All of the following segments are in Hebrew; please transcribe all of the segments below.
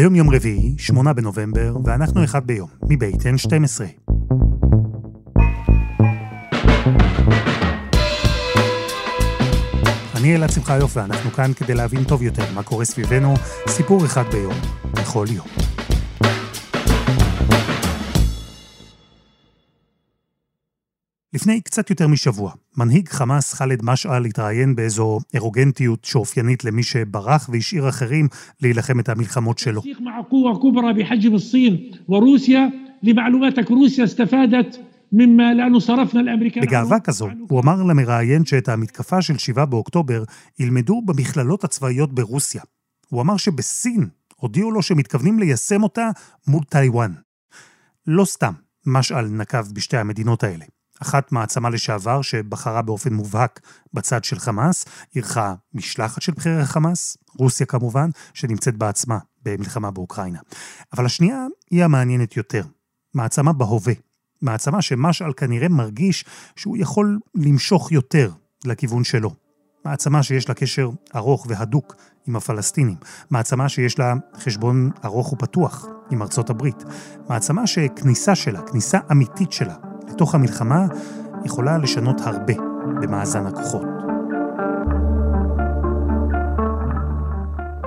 היום יום רביעי, 8 בנובמבר, ואנחנו אחד ביום, מבית N12. אני אלעד שמחיוף ואנחנו כאן כדי להבין טוב יותר מה קורה סביבנו, סיפור אחד ביום, בכל יום. לפני קצת יותר משבוע, מנהיג חמאס ח'אלד משעל התראיין באיזו אירוגנטיות שאופיינית למי שברח והשאיר אחרים להילחם את המלחמות שלו. בגאווה כזו, הוא אמר למראיין שאת המתקפה של 7 באוקטובר ילמדו במכללות הצבאיות ברוסיה. הוא אמר שבסין הודיעו לו שמתכוונים ליישם אותה מול טיוואן. לא סתם, משעל נקב בשתי המדינות האלה. אחת מעצמה לשעבר שבחרה באופן מובהק בצד של חמאס, אירחה משלחת של בכירי חמאס, רוסיה כמובן, שנמצאת בעצמה במלחמה באוקראינה. אבל השנייה היא המעניינת יותר, מעצמה בהווה. מעצמה שמשעל כנראה מרגיש שהוא יכול למשוך יותר לכיוון שלו. מעצמה שיש לה קשר ארוך והדוק עם הפלסטינים. מעצמה שיש לה חשבון ארוך ופתוח עם ארצות הברית. מעצמה שכניסה שלה, כניסה אמיתית שלה, לתוך המלחמה יכולה לשנות הרבה במאזן הכוחות.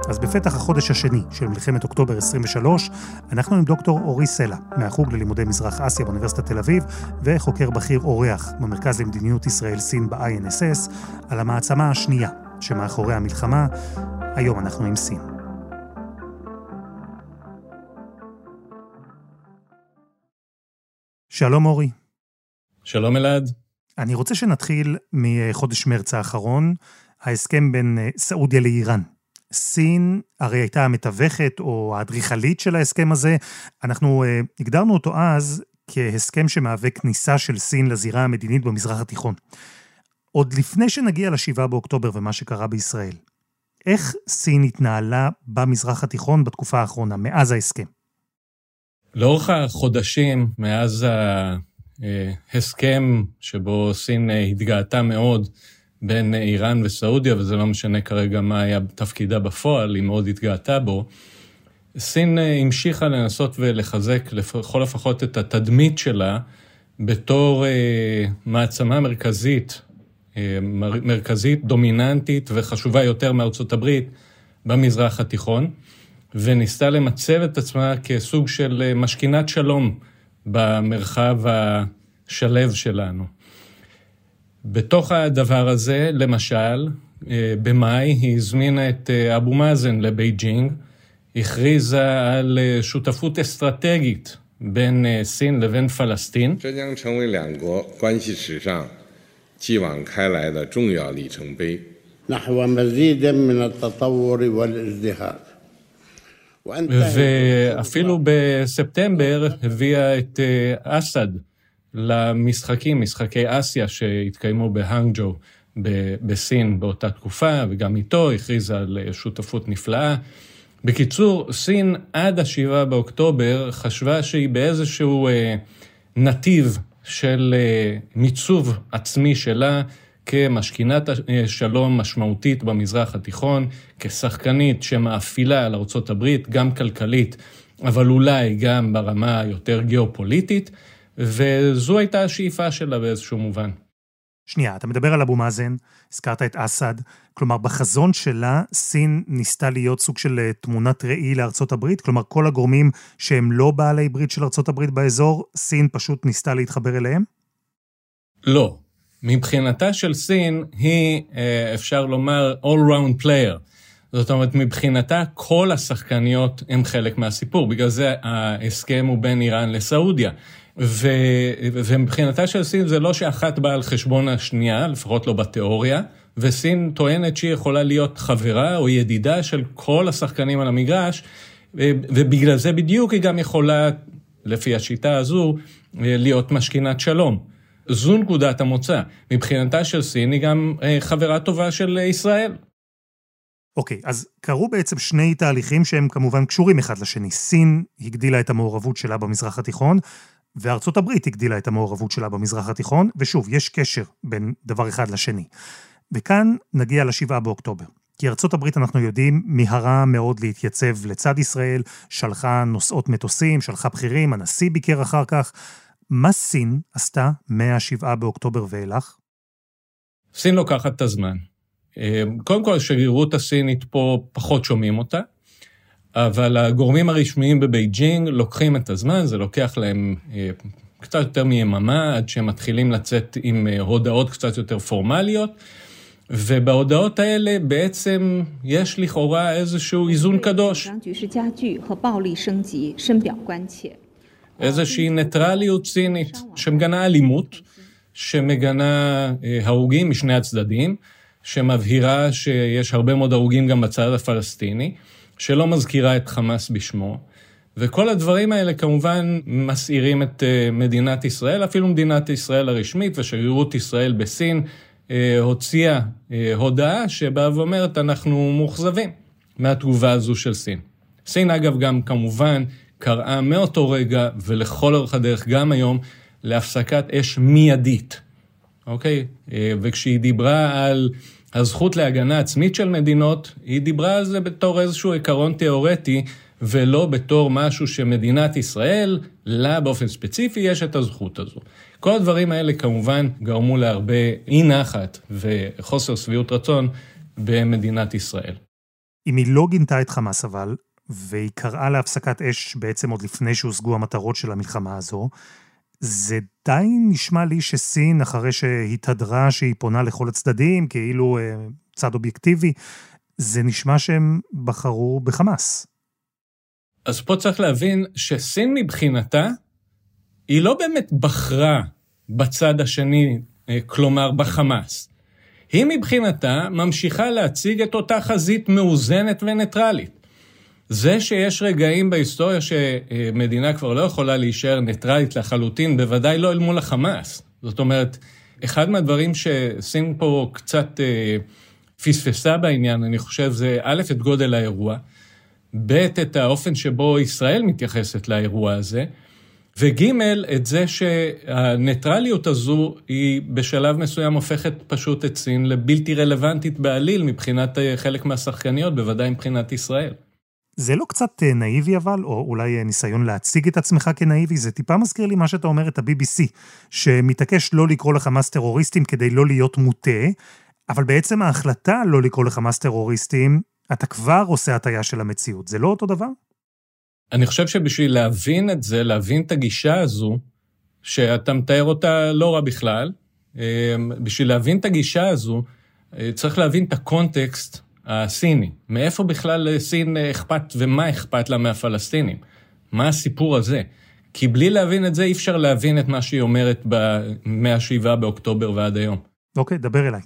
אז בפתח החודש השני של מלחמת אוקטובר 23, אנחנו עם דוקטור אורי סלע, מהחוג ללימודי מזרח אסיה באוניברסיטת תל אביב, וחוקר בכיר אורח במרכז למדיניות ישראל-סין ב-INSS, על המעצמה השנייה שמאחורי המלחמה. היום אנחנו עם סין. שלום אורי. שלום אלעד. אני רוצה שנתחיל מחודש מרץ האחרון, ההסכם בין אה, סעודיה לאיראן. סין הרי הייתה המתווכת או האדריכלית של ההסכם הזה. אנחנו uh, הגדרנו אותו אז כהסכם שמהווה כניסה של סין לזירה המדינית במזרח התיכון. עוד לפני שנגיע ל-7 באוקטובר ומה שקרה בישראל, איך סין התנהלה במזרח התיכון בתקופה האחרונה, מאז ההסכם? לאורך החודשים, מאז ההסכם שבו סין התגאתה מאוד בין איראן וסעודיה, וזה לא משנה כרגע מה היה תפקידה בפועל, היא מאוד התגאתה בו. סין אה, המשיכה לנסות ולחזק לכל לפחות את התדמית שלה בתור אה, מעצמה מרכזית, אה, מרכזית, דומיננטית וחשובה יותר מארצות הברית במזרח התיכון, וניסתה למצב את עצמה כסוג של אה, משכינת שלום במרחב השלו שלנו. בתוך הדבר הזה, למשל, אה, במאי היא הזמינה את אה, אבו מאזן לבייג'ינג, הכריזה על אה, שותפות אסטרטגית בין סין לבין פלסטין. ואפילו בספטמבר הביאה את אסד למשחקים, משחקי אסיה שהתקיימו בהאנג'ו בסין באותה תקופה, וגם איתו הכריזה על שותפות נפלאה. בקיצור, סין עד השבעה באוקטובר חשבה שהיא באיזשהו אה, נתיב של אה, מיצוב עצמי שלה כמשכינת אה, שלום משמעותית במזרח התיכון, כשחקנית שמאפילה על ארצות הברית, גם כלכלית, אבל אולי גם ברמה היותר גיאופוליטית. וזו הייתה השאיפה שלה באיזשהו מובן. שנייה, אתה מדבר על אבו מאזן, הזכרת את אסד, כלומר בחזון שלה סין ניסתה להיות סוג של אה, תמונת ראי לארצות הברית, כלומר כל הגורמים שהם לא בעלי ברית של ארצות הברית באזור, סין פשוט ניסתה להתחבר אליהם? לא. מבחינתה של סין היא, אה, אפשר לומר, all round player. זאת אומרת, מבחינתה כל השחקניות הם חלק מהסיפור, בגלל זה ההסכם הוא בין איראן לסעודיה. ו, ומבחינתה של סין זה לא שאחת באה על חשבון השנייה, לפחות לא בתיאוריה, וסין טוענת שהיא יכולה להיות חברה או ידידה של כל השחקנים על המגרש, ובגלל זה בדיוק היא גם יכולה, לפי השיטה הזו, להיות משכינת שלום. זו נקודת המוצא. מבחינתה של סין היא גם אה, חברה טובה של ישראל. אוקיי, okay, אז קרו בעצם שני תהליכים שהם כמובן קשורים אחד לשני. סין הגדילה את המעורבות שלה במזרח התיכון, וארצות הברית הגדילה את המעורבות שלה במזרח התיכון, ושוב, יש קשר בין דבר אחד לשני. וכאן נגיע לשבעה באוקטובר. כי ארצות הברית, אנחנו יודעים, מיהרה מאוד להתייצב לצד ישראל, שלחה נושאות מטוסים, שלחה בכירים, הנשיא ביקר אחר כך. מה סין עשתה מ-7 באוקטובר ואילך? סין לוקחת את הזמן. אה, קודם כל, השגרירות הסינית פה, פחות שומעים אותה, אבל הגורמים הרשמיים בבייג'ינג לוקחים את הזמן, זה לוקח להם אה, קצת יותר מיממה עד שהם מתחילים לצאת עם אה, הודעות קצת יותר פורמליות. ובהודעות האלה בעצם יש לכאורה איזשהו איזון קדוש. איזושהי ניטרליות צינית שמגנה אלימות, שמגנה אה, הרוגים משני הצדדים, שמבהירה שיש הרבה מאוד הרוגים גם בצד הפלסטיני, שלא מזכירה את חמאס בשמו. וכל הדברים האלה כמובן מסעירים את אה, מדינת ישראל, אפילו מדינת ישראל הרשמית ושגרירות ישראל בסין אה, הוציאה הודעה שבאה ואומרת, אנחנו מאוכזבים מהתגובה הזו של סין. סין אגב גם כמובן קראה מאותו רגע ולכל אורך הדרך, גם היום, להפסקת אש מיידית, אוקיי? אה, וכשהיא דיברה על הזכות להגנה עצמית של מדינות, היא דיברה על זה בתור איזשהו עיקרון תיאורטי, ולא בתור משהו שמדינת ישראל, לה באופן ספציפי יש את הזכות הזו. כל הדברים האלה כמובן גרמו להרבה אי נחת וחוסר שביעות רצון במדינת ישראל. אם היא לא גינתה את חמאס אבל, והיא קראה להפסקת אש בעצם עוד לפני שהושגו המטרות של המלחמה הזו. זה די נשמע לי שסין, אחרי שהתהדרה שהיא פונה לכל הצדדים, כאילו אה, צד אובייקטיבי, זה נשמע שהם בחרו בחמאס. אז פה צריך להבין שסין מבחינתה, היא לא באמת בחרה בצד השני, אה, כלומר בחמאס. היא מבחינתה ממשיכה להציג את אותה חזית מאוזנת וניטרלית. זה שיש רגעים בהיסטוריה שמדינה כבר לא יכולה להישאר ניטרלית לחלוטין, בוודאי לא אל מול החמאס. זאת אומרת, אחד מהדברים שסין פה קצת אה, פספסה בעניין, אני חושב, זה א', את גודל האירוע, ב', את האופן שבו ישראל מתייחסת לאירוע הזה, וג', את זה שהניטרליות הזו היא בשלב מסוים הופכת פשוט את סין לבלתי רלוונטית בעליל מבחינת אה, חלק מהשחקניות, בוודאי מבחינת ישראל. זה לא קצת אה, נאיבי אבל, או אולי אה, ניסיון להציג את עצמך כנאיבי? זה טיפה מזכיר לי מה שאתה אומר את ה-BBC, שמתעקש לא לקרוא לחמאס טרוריסטים כדי לא להיות מוטה, אבל בעצם ההחלטה לא לקרוא לחמאס טרוריסטים, אתה כבר עושה הטיה של המציאות. זה לא אותו דבר? אני חושב שבשביל להבין את זה, להבין את הגישה הזו, שאתה מתאר אותה לא רע בכלל, אה, בשביל להבין את הגישה הזו, צריך להבין את הקונטקסט הסיני. מאיפה בכלל לסין אכפת ומה אכפת לה מהפלסטינים? מה הסיפור הזה? כי בלי להבין את זה, אי אפשר להבין את מה שהיא אומרת מ-7 באוקטובר ועד היום. אוקיי, דבר אליי.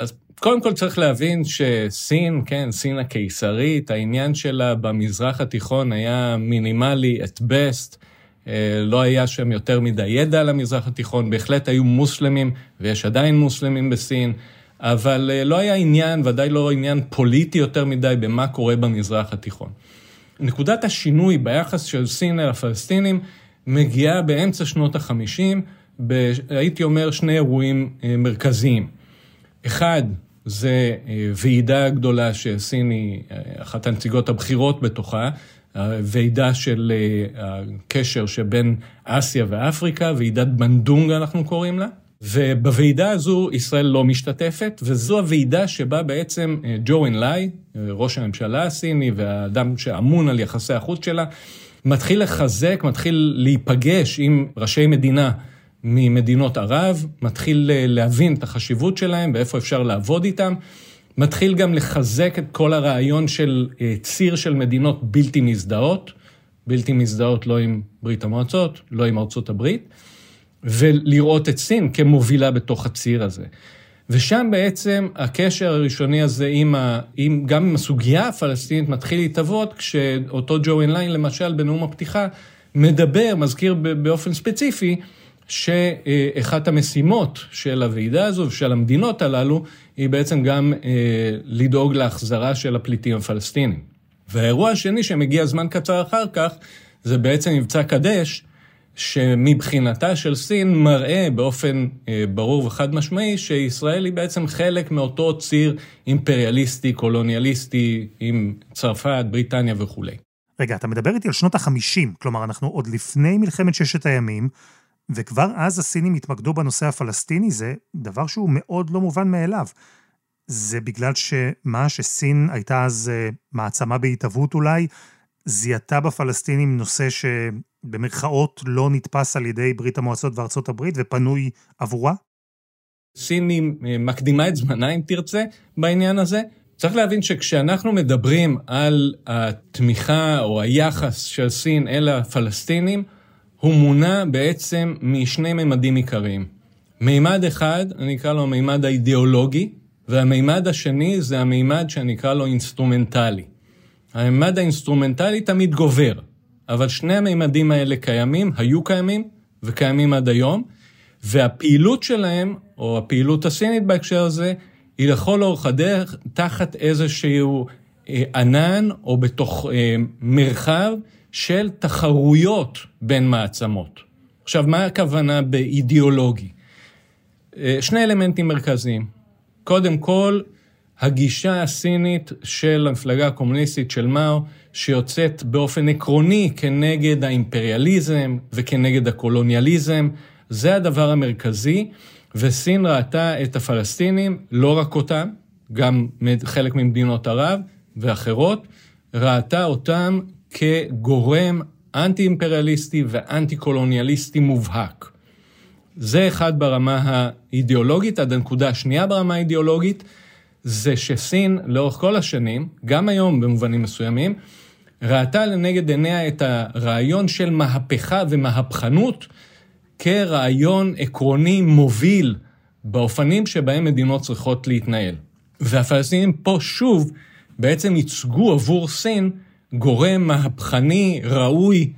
אז קודם כל צריך להבין שסין, כן, סין הקיסרית, העניין שלה במזרח התיכון היה מינימלי at best. אה, לא היה שם יותר מדי ידע על המזרח התיכון, בהחלט היו מוסלמים, ויש עדיין מוסלמים בסין. אבל אה, לא היה עניין, ודאי לא עניין פוליטי יותר מדי, במה קורה במזרח התיכון. נקודת השינוי ביחס של סין אל הפלסטינים מגיעה באמצע שנות החמישים, הייתי אומר שני אירועים אה, מרכזיים. אחד, זה אה, ועידה גדולה שסין היא אחת הנציגות הבכירות בתוכה, ועידה של הקשר שבין אסיה ואפריקה, ועידת בנדונג אנחנו קוראים לה. ובוועידה הזו ישראל לא משתתפת, וזו הוועידה שבה בעצם אה, ג'ו אנלאי, אה, ראש הממשלה הסיני והאדם שאמון על יחסי החוץ שלה, מתחיל לחזק, מתחיל להיפגש עם ראשי מדינה ממדינות ערב, מתחיל אה, להבין את החשיבות שלהם ואיפה אפשר לעבוד איתם, מתחיל גם לחזק את כל הרעיון של ציר של מדינות בלתי מזדהות, בלתי מזדהות לא עם ברית המועצות, לא עם ארצות הברית. ולראות את סין כמובילה בתוך הציר הזה. ושם בעצם הקשר הראשוני הזה עם ה, עם, גם עם הסוגיה הפלסטינית מתחיל להתהוות, כשאותו ג'ו אינליין למשל בנאום הפתיחה מדבר, מזכיר באופן ספציפי, שאחת המשימות של הוועידה הזו ושל המדינות הללו, היא בעצם גם אה, לדאוג להחזרה של הפליטים הפלסטינים. והאירוע השני שמגיע זמן קצר אחר כך, זה בעצם מבצע קדש, שמבחינתה של סין מראה באופן אה, ברור וחד משמעי שישראל היא בעצם חלק מאותו ציר אימפריאליסטי, קולוניאליסטי עם צרפת, בריטניה וכולי. רגע, אתה מדבר איתי על שנות ה-50, כלומר אנחנו עוד לפני מלחמת ששת הימים, וכבר אז הסינים התמקדו בנושא הפלסטיני, זה דבר שהוא מאוד לא מובן מאליו. זה בגלל שמה, שסין הייתה אז אה, מעצמה בהתהוות אולי, זיהתה בפלסטינים נושא שבמרכאות לא נתפס על ידי ברית המועצות וארצות הברית ופנוי עבורה? סין היא אה, מקדימה את זמנה, אם תרצה, בעניין הזה. צריך להבין שכשאנחנו מדברים על התמיכה או היחס של סין אל הפלסטינים, הוא מונע בעצם משני ממדים עיקריים. מימד אחד, אני אקרא לו המימד האידיאולוגי, והמימד השני זה המימד שאני אקרא לו אינסטרומנטלי. המימד האינסטרומנטלי תמיד גובר, אבל שני המימדים האלה קיימים, היו קיימים וקיימים עד היום, והפעילות שלהם, או הפעילות הסינית בהקשר הזה, היא לכל אורך הדרך תחת איזשהו אה, ענן או בתוך אה, מרחב של תחרויות בין מעצמות. עכשיו, מה הכוונה באידיאולוגי? אה, שני אלמנטים מרכזיים. קודם כל, הגישה הסינית של המפלגה הקומוניסטית של מאו, שיוצאת באופן עקרוני כנגד האימפריאליזם וכנגד הקולוניאליזם, זה הדבר המרכזי, וסין ראתה את הפלסטינים, לא רק אותם, גם חלק ממדינות ערב ואחרות, ראתה אותם כגורם אנטי-אימפריאליסטי ואנטי-קולוניאליסטי מובהק. זה אחד ברמה האידיאולוגית. עד הנקודה השנייה ברמה האידיאולוגית, זה שסין לאורך כל השנים, גם היום במובנים מסוימים, ראתה לנגד עיניה את הרעיון של מהפכה ומהפכנות כרעיון עקרוני מוביל באופנים שבהם מדינות צריכות להתנהל. והפלסטינים פה שוב בעצם ייצגו עבור סין גורם מהפכני, ראוי,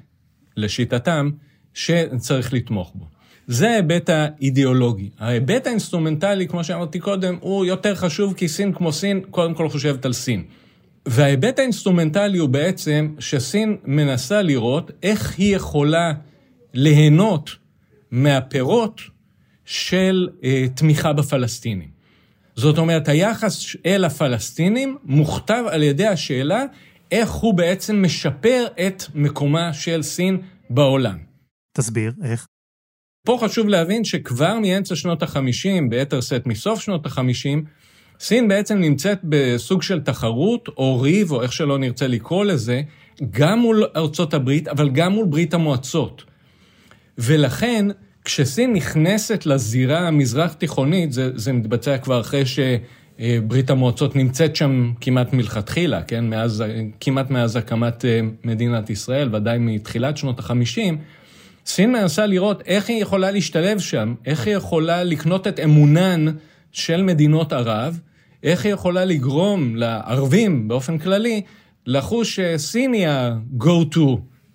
לשיטתם, שצריך לתמוך בו. זה ההיבט האידיאולוגי. ההיבט האינסטרומנטלי, כמו שאמרתי קודם, הוא יותר חשוב כי סין כמו סין, קודם כל חושבת על סין. וההיבט האינסטרומנטלי הוא בעצם שסין מנסה לראות איך היא יכולה ליהנות מהפירות של אה, תמיכה בפלסטינים. זאת אומרת, היחס אל הפלסטינים מוכתב על ידי השאלה איך הוא בעצם משפר את מקומה של סין בעולם. תסביר, איך? פה חשוב להבין שכבר מאמצע שנות ה-50, ביתר שאת מסוף שנות ה-50, סין בעצם נמצאת בסוג של תחרות, או ריב, או איך שלא נרצה לקרוא לזה, גם מול ארצות הברית, אבל גם מול ברית המועצות. ולכן, כשסין נכנסת לזירה המזרח-תיכונית, זה, זה מתבצע כבר אחרי שברית המועצות נמצאת שם כמעט מלכתחילה, כן? מאז, כמעט מאז הקמת אה, מדינת ישראל, ודאי מתחילת שנות ה-50, סין מנסה לראות איך היא יכולה להשתלב שם, איך היא יכולה לקנות את אמונן של מדינות ערב, איך היא יכולה לגרום לערבים באופן כללי לחוש שסין היא ה-go-to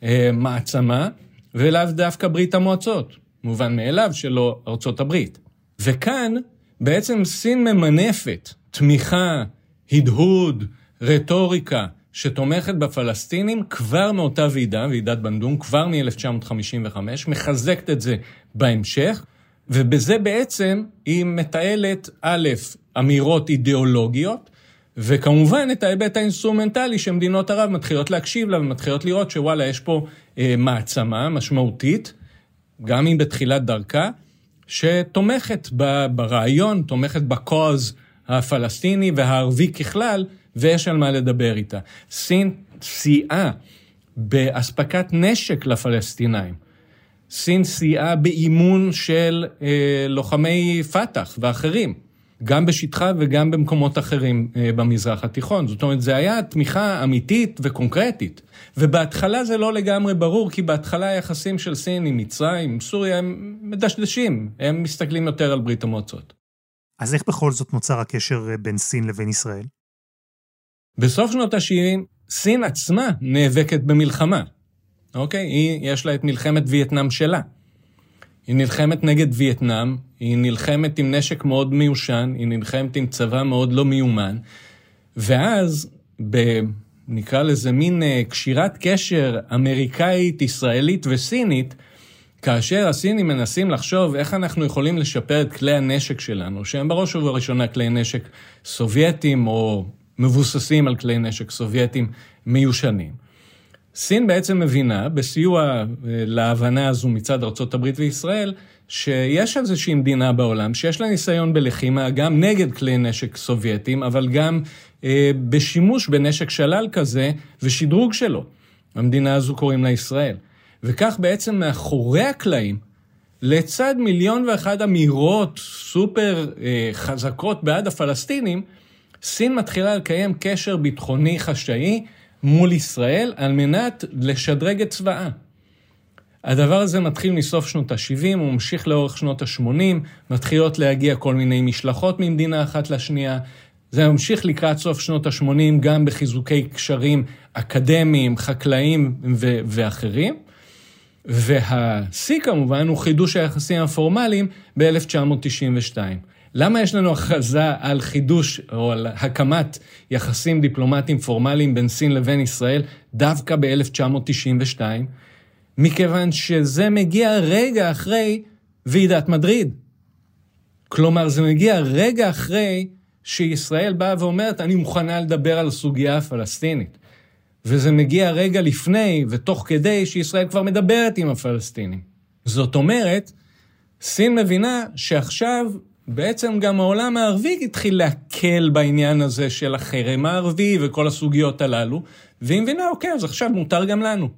אה, מעצמה, ולאו דווקא ברית המועצות, מובן מאליו שלא ארצות הברית. וכאן בעצם סין ממנפת תמיכה, הדהוד, רטוריקה, שתומכת בפלסטינים כבר מאותה ועידה, ועידת בנדום, כבר מ-1955, מחזקת את זה בהמשך, ובזה בעצם היא מתעלת, א', אמירות אידיאולוגיות, וכמובן את ההיבט האינסטרומנטלי שמדינות ערב מתחילות להקשיב לה ומתחילות לראות שוואלה, יש פה אה, מעצמה משמעותית, גם אם בתחילת דרכה, שתומכת ברעיון, תומכת בקוז הפלסטיני והערבי ככלל, ויש על מה לדבר איתה. סין סייעה באספקת נשק לפלסטינאים. סין סייעה באימון של אה, לוחמי פת"ח ואחרים, גם בשטחה וגם במקומות אחרים אה, במזרח התיכון. זאת אומרת, זה היה תמיכה אמיתית וקונקרטית. ובהתחלה זה לא לגמרי ברור, כי בהתחלה היחסים של סין עם מצרים, עם סוריה, הם מדשדשים, הם מסתכלים יותר על ברית המועצות. אז איך בכל זאת נוצר הקשר אה, בין סין לבין ישראל? בסוף שנות ה-70, סין עצמה נאבקת במלחמה, אוקיי? היא, יש לה את מלחמת וייטנאם שלה. היא נלחמת נגד וייטנאם, היא נלחמת עם נשק מאוד מיושן, היא נלחמת עם צבא מאוד לא מיומן, ואז, ב, נקרא לזה מין אה, קשירת קשר אמריקאית, ישראלית וסינית, כאשר הסינים מנסים לחשוב איך אנחנו יכולים לשפר את כלי הנשק שלנו, שהם בראש ובראשונה כלי נשק סובייטיים או מבוססים על כלי נשק סובייטיים מיושנים. סין בעצם מבינה, בסיוע אה, להבנה הזו מצד ארה"ב וישראל, שיש איזושהי מדינה בעולם שיש לה ניסיון בלחימה גם נגד כלי נשק סובייטיים, אבל גם אה, בשימוש בנשק שלל כזה ושדרוג שלו. המדינה הזו קוראים לה ישראל. וכך בעצם מאחורי הקלעים, לצד מיליון ואחד אמירות סופר אה, חזקות בעד הפלסטינים, סין מתחילה לקיים קשר ביטחוני חשאי מול ישראל על מנת לשדרג את צבאה. הדבר הזה מתחיל מסוף שנות ה-70, הוא ממשיך לאורך שנות ה-80, מתחילות להגיע כל מיני משלחות ממדינה אחת לשנייה. זה ממשיך לקראת סוף שנות ה-80 גם בחיזוקי קשרים אקדמיים, חקלאיים ו- ואחרים. והשיא כמובן הוא חידוש היחסים הפורמליים ב-1992. למה יש לנו הכרזה על חידוש או על הקמת יחסים דיפלומטיים פורמליים בין סין לבין ישראל דווקא ב-1992? מכיוון שזה מגיע רגע אחרי ועידת מדריד. כלומר, זה מגיע רגע אחרי שישראל באה ואומרת, אני מוכנה לדבר על הסוגיה הפלסטינית. וזה מגיע רגע לפני ותוך כדי שישראל כבר מדברת עם הפלסטינים. זאת אומרת, סין מבינה שעכשיו בעצם גם העולם הערבי התחיל להקל בעניין הזה של החרם הערבי וכל הסוגיות הללו, והיא מבינה, אוקיי, אז עכשיו מותר גם לנו.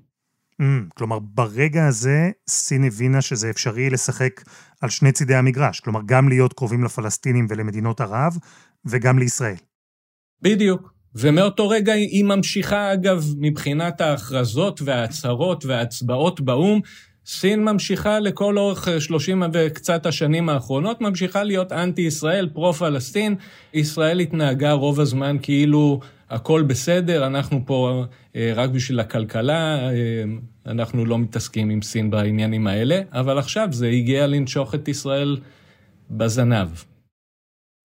Mm, כלומר, ברגע הזה סין הבינה שזה אפשרי לשחק על שני צידי המגרש, כלומר, גם להיות קרובים לפלסטינים ולמדינות ערב, וגם לישראל. בדיוק. ומאותו רגע היא ממשיכה, אגב, מבחינת ההכרזות וההצהרות וההצבעות באו"ם, סין ממשיכה לכל אורך 30 וקצת השנים האחרונות, ממשיכה להיות אנטי-ישראל, פרו-פלסטין. ישראל התנהגה רוב הזמן כאילו הכל בסדר, אנחנו פה אה, רק בשביל הכלכלה, אה, אנחנו לא מתעסקים עם סין בעניינים האלה, אבל עכשיו זה הגיע לנשוך את ישראל בזנב.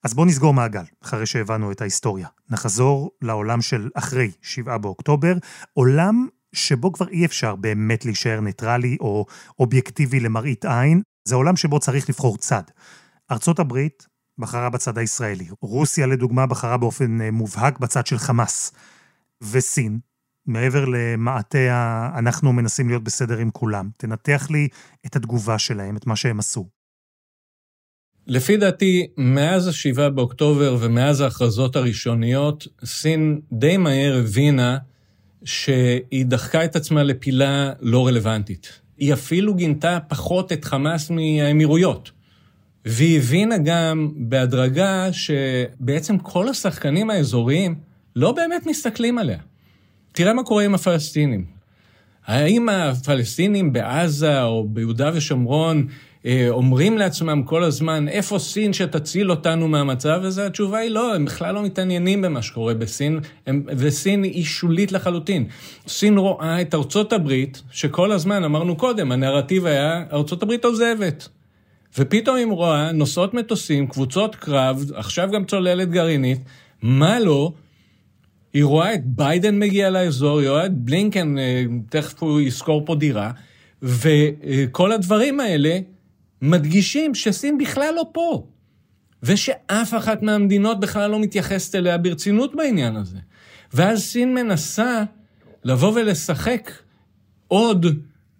אז בואו נסגור מעגל, אחרי שהבנו את ההיסטוריה. נחזור לעולם של אחרי 7 באוקטובר, עולם שבו כבר אי אפשר באמת להישאר ניטרלי או אובייקטיבי למראית עין, זה עולם שבו צריך לבחור צד. ארצות הברית בחרה בצד הישראלי, רוסיה לדוגמה בחרה באופן אה, מובהק בצד של חמאס, וסין, מעבר למעטה. אנחנו מנסים להיות בסדר עם כולם, תנתח לי את התגובה שלהם, את מה שהם עשו. לפי דעתי, מאז ה-7 באוקטובר ומאז ההכרזות הראשוניות, סין די מהר הבינה שהיא דחקה את עצמה לפינה לא רלוונטית. היא אפילו גינתה פחות את חמאס מהאמירויות. והיא הבינה גם בהדרגה שבעצם כל השחקנים האזוריים לא באמת מסתכלים עליה. תראה מה קורה עם הפלסטינים. האם הפלסטינים בעזה או ביהודה ושומרון אומרים לעצמם כל הזמן, איפה סין שתציל אותנו מהמצב הזה? התשובה היא לא, הם בכלל לא מתעניינים במה שקורה בסין, הם, וסין היא שולית לחלוטין. סין רואה את ארצות הברית, שכל הזמן, אמרנו קודם, הנרטיב היה, ארצות הברית עוזבת. ופתאום היא רואה נוסעות מטוסים, קבוצות קרב, עכשיו גם צוללת גרעינית, מה לא? היא רואה את ביידן מגיע לאזור, היא רואה את בלינקן, אה, תכף הוא ישכור פה דירה, וכל הדברים האלה מדגישים שסין בכלל לא פה, ושאף אחת מהמדינות בכלל לא מתייחסת אליה ברצינות בעניין הזה. ואז סין מנסה לבוא ולשחק עוד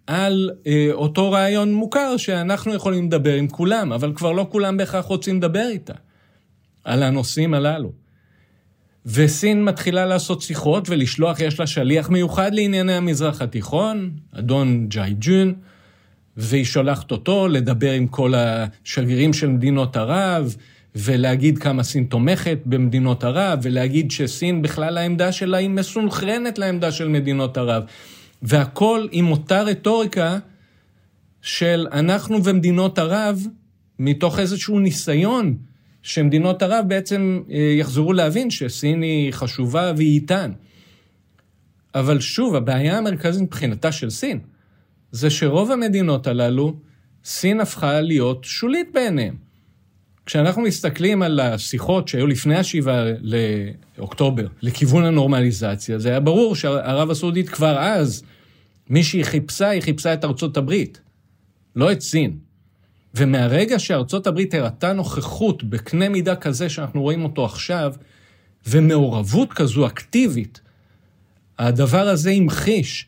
על אה, אותו רעיון מוכר שאנחנו יכולים לדבר עם כולם, אבל כבר לא כולם בהכרח רוצים לדבר איתה על הנושאים הללו. וסין מתחילה לעשות שיחות ולשלוח, יש לה שליח מיוחד לענייני המזרח התיכון, אדון ג'אי ג'ון, והיא שולחת אותו לדבר עם כל השגרירים של מדינות ערב, ולהגיד כמה סין תומכת במדינות ערב, ולהגיד שסין בכלל העמדה שלה היא מסונכרנת לעמדה של מדינות ערב. והכל עם אותה רטוריקה של אנחנו ומדינות ערב, מתוך איזשהו ניסיון שמדינות ערב בעצם אה, יחזרו להבין שסין היא חשובה והיא איתן. אבל שוב, הבעיה המרכזית מבחינתה של סין, זה שרוב המדינות הללו, סין הפכה להיות שולית בעיניהם. כשאנחנו מסתכלים על השיחות שהיו לפני השבעה לאוקטובר, לכיוון הנורמליזציה, זה היה ברור שערב הסעודית כבר אז, מי שהיא חיפשה, היא חיפשה את ארצות הברית. לא את סין. ומהרגע שארצות הברית הראתה נוכחות בקנה מידה כזה שאנחנו רואים אותו עכשיו, ומעורבות כזו אקטיבית, הדבר הזה המחיש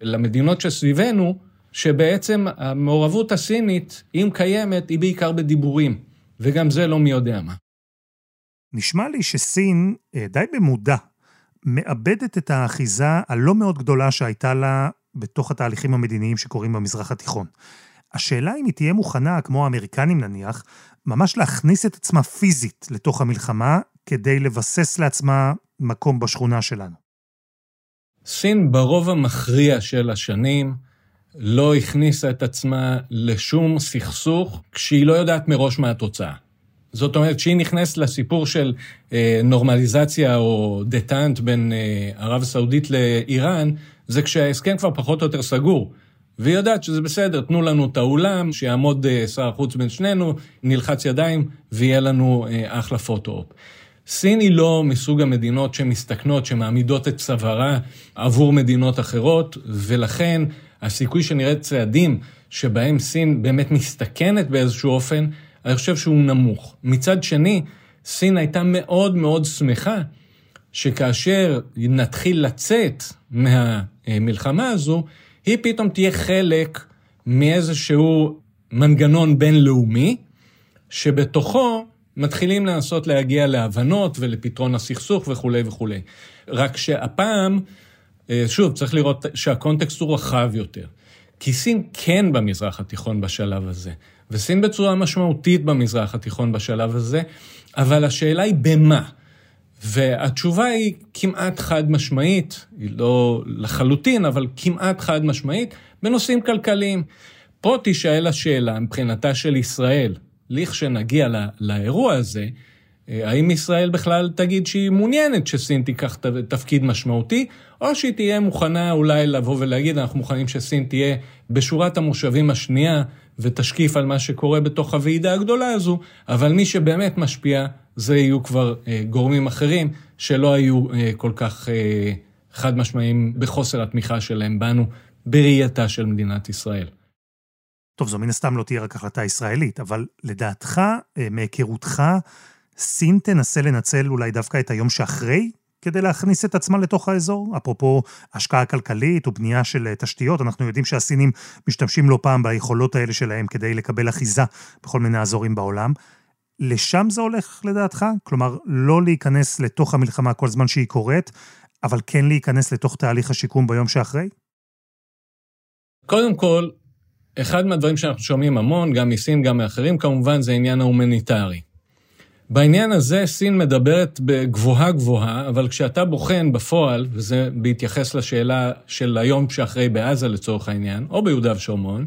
למדינות שסביבנו, שבעצם המעורבות הסינית, אם קיימת, היא בעיקר בדיבורים, וגם זה לא מי יודע מה. נשמע לי שסין, אה, די במודע, מאבדת את האחיזה הלא מאוד גדולה שהייתה לה בתוך התהליכים המדיניים שקורים במזרח התיכון. השאלה אם היא תהיה מוכנה, כמו האמריקנים נניח, ממש להכניס את עצמה פיזית לתוך המלחמה, כדי לבסס לעצמה מקום בשכונה שלנו. סין ברוב המכריע של השנים לא הכניסה את עצמה לשום סכסוך כשהיא לא יודעת מראש מה התוצאה. זאת אומרת, כשהיא נכנסת לסיפור של אה, נורמליזציה או דטנט בין אה, ערב הסעודית לאיראן, זה כשההסכם כבר פחות או יותר סגור. והיא יודעת שזה בסדר, תנו לנו את האולם, שיעמוד אה, שר החוץ בין שנינו, נלחץ ידיים ויהיה לנו אה, אחלה פוטו-אופ. סין היא לא מסוג המדינות שמסתכנות, שמעמידות את צווארה עבור מדינות אחרות, ולכן הסיכוי שנראה צעדים שבהם סין באמת מסתכנת באיזשהו אופן, אני חושב שהוא נמוך. מצד שני, סין הייתה מאוד מאוד שמחה שכאשר נתחיל לצאת מהמלחמה הזו, היא פתאום תהיה חלק מאיזשהו מנגנון בינלאומי, שבתוכו מתחילים לנסות להגיע להבנות ולפתרון הסכסוך וכולי וכולי. רק שהפעם, אה, שוב, צריך לראות שהקונטקסט הוא רחב יותר. כי סין כן במזרח התיכון בשלב הזה, וסין בצורה משמעותית במזרח התיכון בשלב הזה, אבל השאלה היא במה. והתשובה היא כמעט חד משמעית, היא לא לחלוטין, אבל כמעט חד משמעית, בנושאים כלכליים. פה תישאל השאלה מבחינתה של ישראל, לכשנגיע לא, לאירוע הזה, אה, האם ישראל בכלל תגיד שהיא מעוניינת שסין תיקח תפקיד משמעותי, או שהיא תהיה מוכנה אולי לבוא ולהגיד, אנחנו מוכנים שסין תהיה בשורת המושבים השנייה ותשקיף על מה שקורה בתוך הוועידה הגדולה הזו, אבל מי שבאמת משפיע זה יהיו כבר אה, גורמים אחרים שלא היו אה, כל כך אה, חד משמעיים בחוסר התמיכה שלהם בנו בראייתה של מדינת ישראל. טוב, זו מן הסתם לא תהיה רק החלטה ישראלית, אבל לדעתך, אה, מהיכרותך, סין תנסה לנצל אולי דווקא את היום שאחרי כדי להכניס את עצמה לתוך האזור? אפרופו השקעה כלכלית או בנייה של אה, תשתיות, אנחנו יודעים שהסינים משתמשים לא פעם ביכולות האלה שלהם כדי לקבל אחיזה בכל מיני אזורים בעולם. לשם זה הולך לדעתך? כלומר, לא להיכנס לתוך המלחמה כל זמן שהיא קורית, אבל כן להיכנס לתוך תהליך השיקום ביום שאחרי? קודם כל, אחד מהדברים שאנחנו שומעים המון, גם מסין, גם מאחרים, כמובן, זה העניין ההומניטרי. בעניין הזה סין מדברת בגבוהה גבוהה, אבל כשאתה בוחן בפועל, וזה בהתייחס לשאלה של היום שאחרי בעזה לצורך העניין, או ביהודה ושומרון,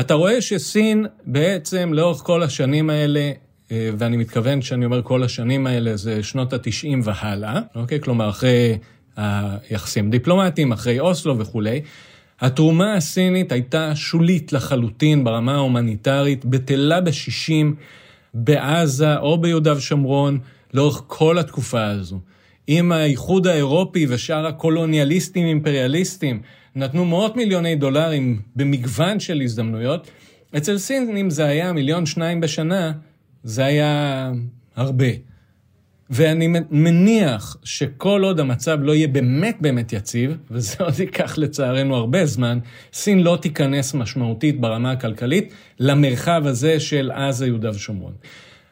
אתה רואה שסין בעצם לאורך כל השנים האלה, אה, ואני מתכוון שאני אומר כל השנים האלה, זה שנות ה-90 והלאה, אוקיי? כלומר, אחרי היחסים דיפלומטיים, אחרי אוסלו וכולי, התרומה הסינית הייתה שולית לחלוטין ברמה ההומניטרית, בטלה בשישים, בעזה או ביהודה ושומרון, לאורך כל התקופה הזו. אם האיחוד האירופי ושאר הקולוניאליסטים אימפריאליסטים נתנו מאות מיליוני דולרים במגוון של הזדמנויות, אצל סינים זה היה מיליון שניים בשנה, זה היה הרבה. ואני מניח שכל עוד המצב לא יהיה באמת באמת יציב, וזה עוד ייקח לצערנו הרבה זמן, סין לא תיכנס משמעותית ברמה הכלכלית למרחב הזה של עזה, יהודה ושומרון.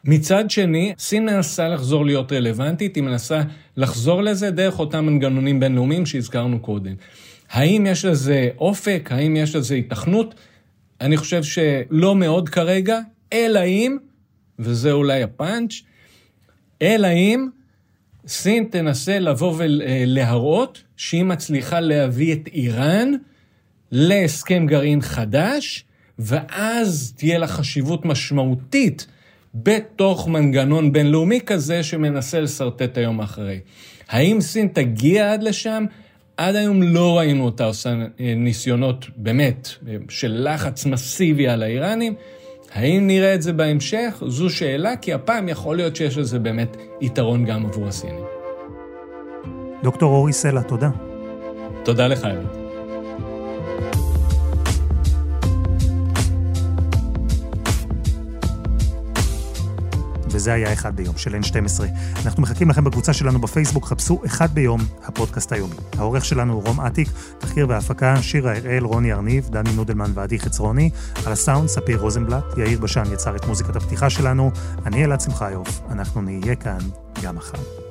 מצד שני, סין מנסה לחזור להיות רלוונטית, היא מנסה לחזור לזה דרך אותם מנגנונים בינלאומיים שהזכרנו קודם. האם יש לזה אופק? האם יש לזה התכנות? אני חושב שלא מאוד כרגע, אלא אם, וזה אולי הפאנץ', אלא אם סין תנסה לבוא ולהראות שהיא מצליחה להביא את איראן להסכם גרעין חדש, ואז תהיה לה חשיבות משמעותית בתוך מנגנון בינלאומי כזה שמנסה לשרטט היום אחרי. האם סין תגיע עד לשם? עד היום לא ראינו אותה עושה ניסיונות באמת של לחץ מסיבי על האיראנים. האם נראה את זה בהמשך? זו שאלה, כי הפעם יכול להיות שיש לזה באמת יתרון גם עבור הסינים. דוקטור אורי סלע, תודה. תודה לך, אלעד. וזה היה אחד ביום של N12. אנחנו מחכים לכם בקבוצה שלנו בפייסבוק, חפשו אחד ביום, הפודקאסט היומי. העורך שלנו הוא רום אטיק, תחקיר והפקה, שירה הראל, רוני ארניב, דני נודלמן ועדי חצרוני, על הסאונד, ספיר רוזנבלט, יאיר בשן יצר את מוזיקת הפתיחה שלנו, אני אלעד שמחיוף, אנחנו נהיה כאן גם מחר.